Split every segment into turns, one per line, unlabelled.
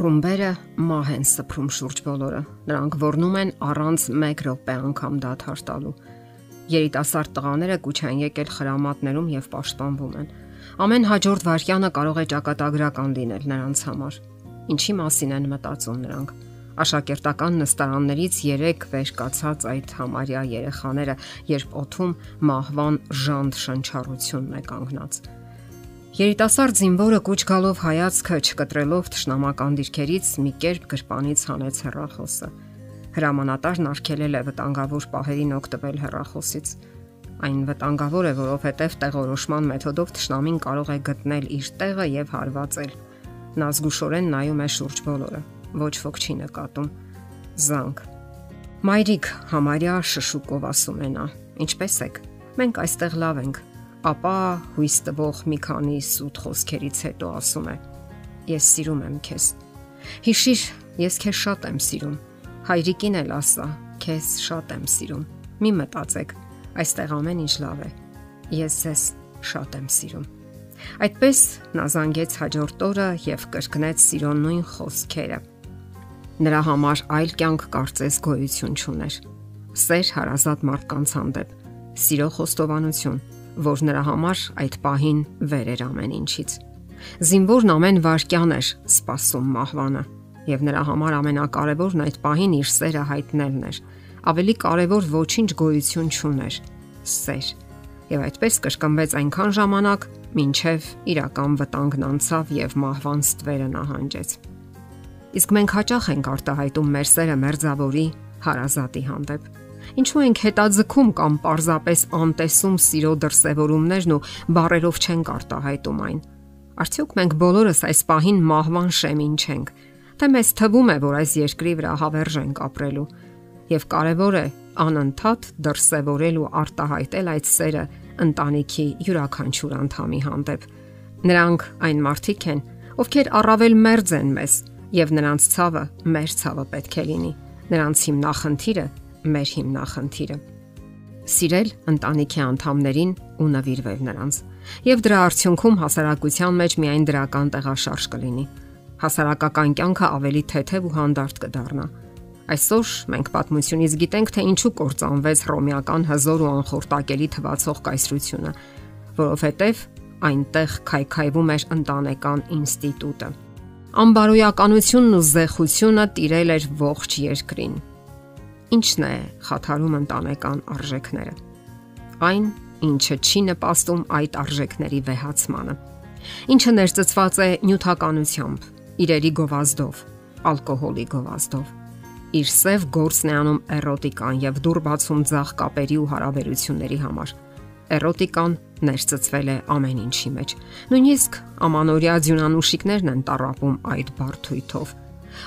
Ռումբերը մահ են սփռում շուրջ բոլորը։ Նրանք ոռնում են առանց 1 րոպե անգամ դադար տալու։ Երիտասարդ տղաները կուչ են եկել խրամատներում եւ պաշտպանվում են։ Ամեն հաջորդ վարքյանը կարող է ճակատագրական լինել նրանց համար։ Ինչի մասին են մտածում նրանք։ Աշակերտական նստարաններից 3 վեր կացած այդ համարյա երեխաները, երբ օթում մահվան ժանդ շնչառությունն է կանգնած Երիտասարդ զինվորը կուչ գալով հայացքը չկտրելով ճշնամական դիրքերից մի կերպ գրպանից հանեց հեռախոսը։ Հրամանատարն արկելել է վտանգավոր պահերին օգտվել հեռախոսից։ Այն վտանգավոր է, որովհետև տեղորոշման մեթոդով ճշնամին կարող է գտնել իր տեղը եւ հարվածել։ Նա զգուշորեն նայում է շուրջ բոլորը։ Ոչ ոք չի նկատում։ Զանգ։ Մայրիկ համարյա շշուկով ասում է նա։ Ինչպե՞ս եք։ Մենք այստեղ լավ ենք ապա հույս տվող մի քանի սուտ խոսքերից հետո ասում է. Ես սիրում եմ քեզ։ Հիշիր, ես քեզ շատ եմ սիրում։ Հայրիկին էլ ասա, քեզ շատ եմ սիրում։ Մի մտածեք, այստեղ ամեն ինչ լավ է։ Ես ձեզ շատ եմ սիրում։ Այդպես նա զանգեց հաջորդ օրը եւ կրկնեց սիրո նույն խոսքերը։ Նրա համար այլ կյանք կարծես գոյություն չուներ։ Սեր հարազատ մարդկանց հանդեպ, սիրո խոստովանություն, որ նրա համար այդ պահին վեր էր ամեն ինչից։ Զինվորն ամեն վարքյան էր սпасում մահվանը, եւ նրա համար ամենակարևորն այդ պահին իր սերը հայտնելն էր։ Ավելի կարևոր ոչինչ գոյություն չուներ՝ սեր։ Եվ այդպես կրկնվեց այնքան ժամանակ, մինչև իրական վտանգն անցավ եւ մահվան ստվերը նահանջեց։ Իսկ մենք հաճախ ենք արտահայտում մեր սերը մերձավորի հարազատի հանդեպ Ինչու ենք հետաձգում կամ պարզապես անտեսում սիրո դրսևորումներն ու բարերով չենք արտահայտում այն։ Արդյոք մենք բոլորս այս պահին մահվան շեմին չենք, թե մեզ թվում է, որ այս երկրի վրա հավերժ ենք ապրելու եւ կարեւոր է անընդհատ դրսևորել ու արտահայտել այդ սերը ընտանիքի յուրաքանչյուր անդամի հանդեպ։ Նրանք այն մարդիկ են, ովքեր առավել մերձ են մեզ, եւ նրանց ցավը մեր ցավը պետք է լինի։ Նրանց հիմնախնդիրը մեր հիմնախնդիրը։ Սիրել ընտանիքի անդամներին ու նվիրվել նրանց։ Եվ դրա արդյունքում հասարակության մեջ միայն դրական տեղաշարժ կլինի։ Հասարակական կյանքը ավելի թեթև ու հանդարտ կդառնա։ Այսօր մենք պատմությունից գիտենք, թե ինչու կործանվեց ռոմեական հզոր ու անխորտակելի թվացող կայսրությունը, որովհետև այնտեղ քայքայվում էր ընտանեկան ինստիտուտը։ Անբարոյականությունն ու զեղությունը տիրել էր ողջ երկրին Ինչն է խաթարում ընտանեկան արժեքները։ Այն, ինչը չի նպաստում այդ արժեքների վեհացմանը։ Ինչը ներծծված է նյութականությամբ, իրերի գովազդով, ալկոհոլի գովազդով։ Իր սև գործն է անում էրոտիկան եւ դուր բացում ցախ կապերի ու հարաբերությունների համար։ Էրոտիկան ներծծվել է ամեն ինչի մեջ։ Նույնիսկ ամանորյա ձյունանուշիկներն են տարապում այդ բարթույթով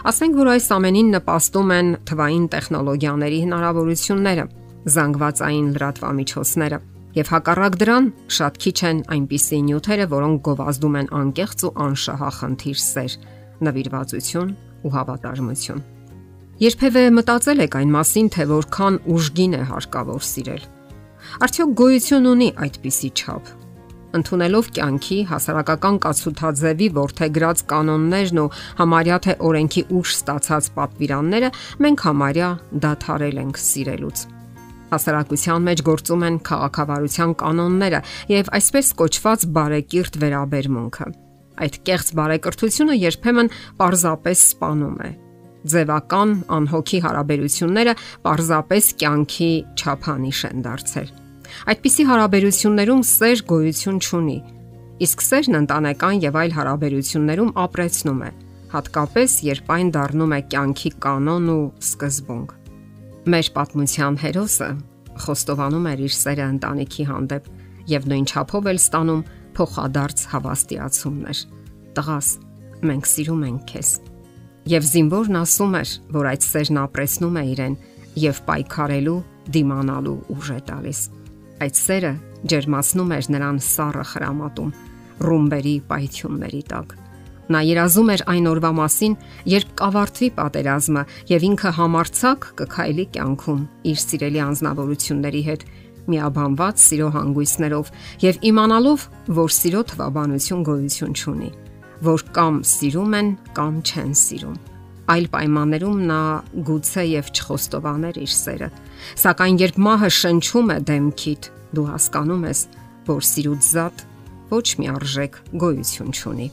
Ասենք որ այս ամենին նպաստում են թվային տեխնոլոգիաների հնարավորությունները, զանգվածային լրատվամիջոցները, եւ հակառակ դրան շատ քիչ են այնպիսի նյութերը, որոնք գովազդում են անկեղծ ու անշահախնդիր սեր, նվիրվածություն ու հավատարմություն։ Երբևէ մտածել եք այն մասին, թե որքան ուժգին է հարկավոր սիրել։ Արդյոք գոյություն ունի այդպիսի չափ, ընդունելով կյանքի հասարակական կացութաձևի որթեգրած կանոններն ու համարյա թե օրենքի ուժ ստացած պատվիրանները, մենք համարյա դադարել ենք սիրելուց հասարակության մեջ գործում են քաղաքավարության կանոնները եւ այսպես կոչված բարեկիրթ վերաբերմունքը։ Այդ կեղծ բարեկրթությունը երբեմն պարզապես սپانում է։ Ձևական անհոգի հարաբերությունները պարզապես կյանքի չափանիշ են դարձել։ Այդպիսի հարաբերություններում սեր գոյություն չունի, իսկ սերն ընտանեկան եւ այլ հարաբերություններում ապրեցնում է, հատկապես երբ այն դառնում է կյանքի կանոն ու սկզբունք։ Մեր պատմության հերոսը խոստովանում էր իր սերը ընտանիքի հանդեպ եւ նույն չափով էլ ստանում փոխադարձ հավաստիացումներ։ Տղաս, մենք սիրում ենք քեզ։ Եվ զինվորն ասում էր, որ այդ սերն ապրեսնում է իրեն եւ պայքարելու, դիմանալու ուժ է տալիս։ Այդ սերը ջերմացնում էր նրան սառը խրամատում ռումբերի պայթյունների տակ։ Նա երազում էր այն օրվա մասին, երբ կավարտվի պատերազմը եւ ինքը համարցակ կքայլի կյանքում իր սիրելի անznավորությունների հետ միաբանված սիրո հանգույցներով եւ իմանալով, որ սիրո թվաբանություն գոյություն չունի, որ կամ սիրում են, կամ չեն սիրում։ Այլ պայմաններում նա գուցե եւ չխոստովաներ իր սերը, սակայն երբ մահը շնչում է դեմքիդ, դու հասկանում ես, որ սիրուց զատ ոչ մի արժեք գոյություն չունի։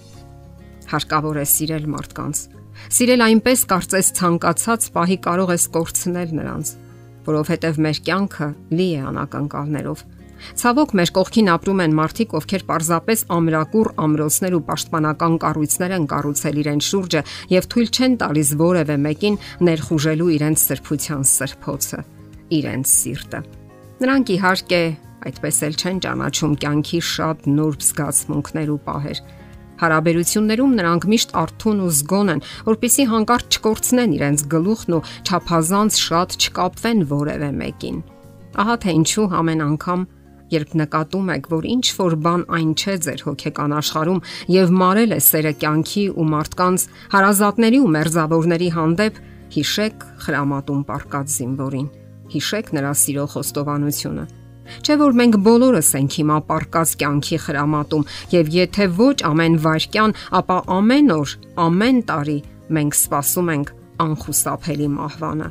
Հարկավոր է սիրել մարդկանց, Սիրել այնպես կարծես ցանկացած պահի կարող ես կորցնել նրանց, որովհետև մեր կյանքը լի է անակնկալներով։ Ցավոք մեր կողքին ապրում են մարդիկ, ովքեր պարզապես ամրակուր ամրոցներ ու պաշտպանական կառույցներ են կառուցել իրեն շուրջը եւ թույլ չեն տալիս որևէ մեկին ներխուժելու իրենց սրբության սրբոցը, իրենց սիրտը։ Նրանք իհարկե այդպես էլ չեն ճանաչում կյանքի շատ նուրբ զգացմունքներ ու պահեր Հարաբերություններում նրանք միշտ արթուն ու զգոն են, որpիսի հանկարծ չկորցնեն իրենց գլուխն ու ճափազանց շատ չկապվեն որևէ մեկին։ Ահա թե ինչու ամեն անգամ երբ նկատում եք, որ ինչ որ բան այն չէ ձեր հոգեկան աշխարհում եւ մարել է սերը կյանքի ու մարդկանց հարազատների ու մերձավորների հանդեպ, հիշեք խրամատում պարկած զինվորին։ Հիշեք նրա սիրո խոստովանությունը Չէ որ մենք բոլորս ենք հիմա պարկած կյանքի խրամատում եւ եթե ոչ ամեն վարքյան, ապա ամեն օր, ամեն տարի մենք սպասում ենք անխուսափելի մահվանը։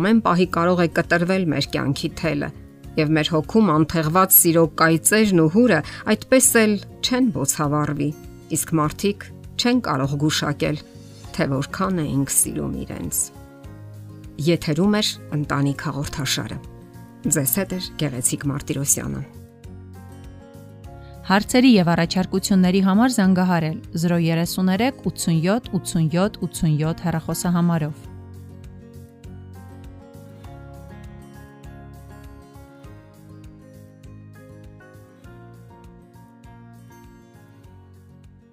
Ամեն պահի կարող է կտրվել մեր կյանքի թելը եւ մեր հոգում անթեղված սիրո կայծերն ու հուրը այդպես էլ չեն բոցավառվի։ Իսկ մարդիկ չեն կարող գուշակել, թե որքան էինք սիրում իրենց։ Եթերում է ընտանիք հաղորդաշարը։ Ձեզ հետ է Գեղեցիկ Մարտիրոսյանը։
Հարցերի եւ առաջարկությունների համար զանգահարել 033 87 87 87 հեռախոսահամարով։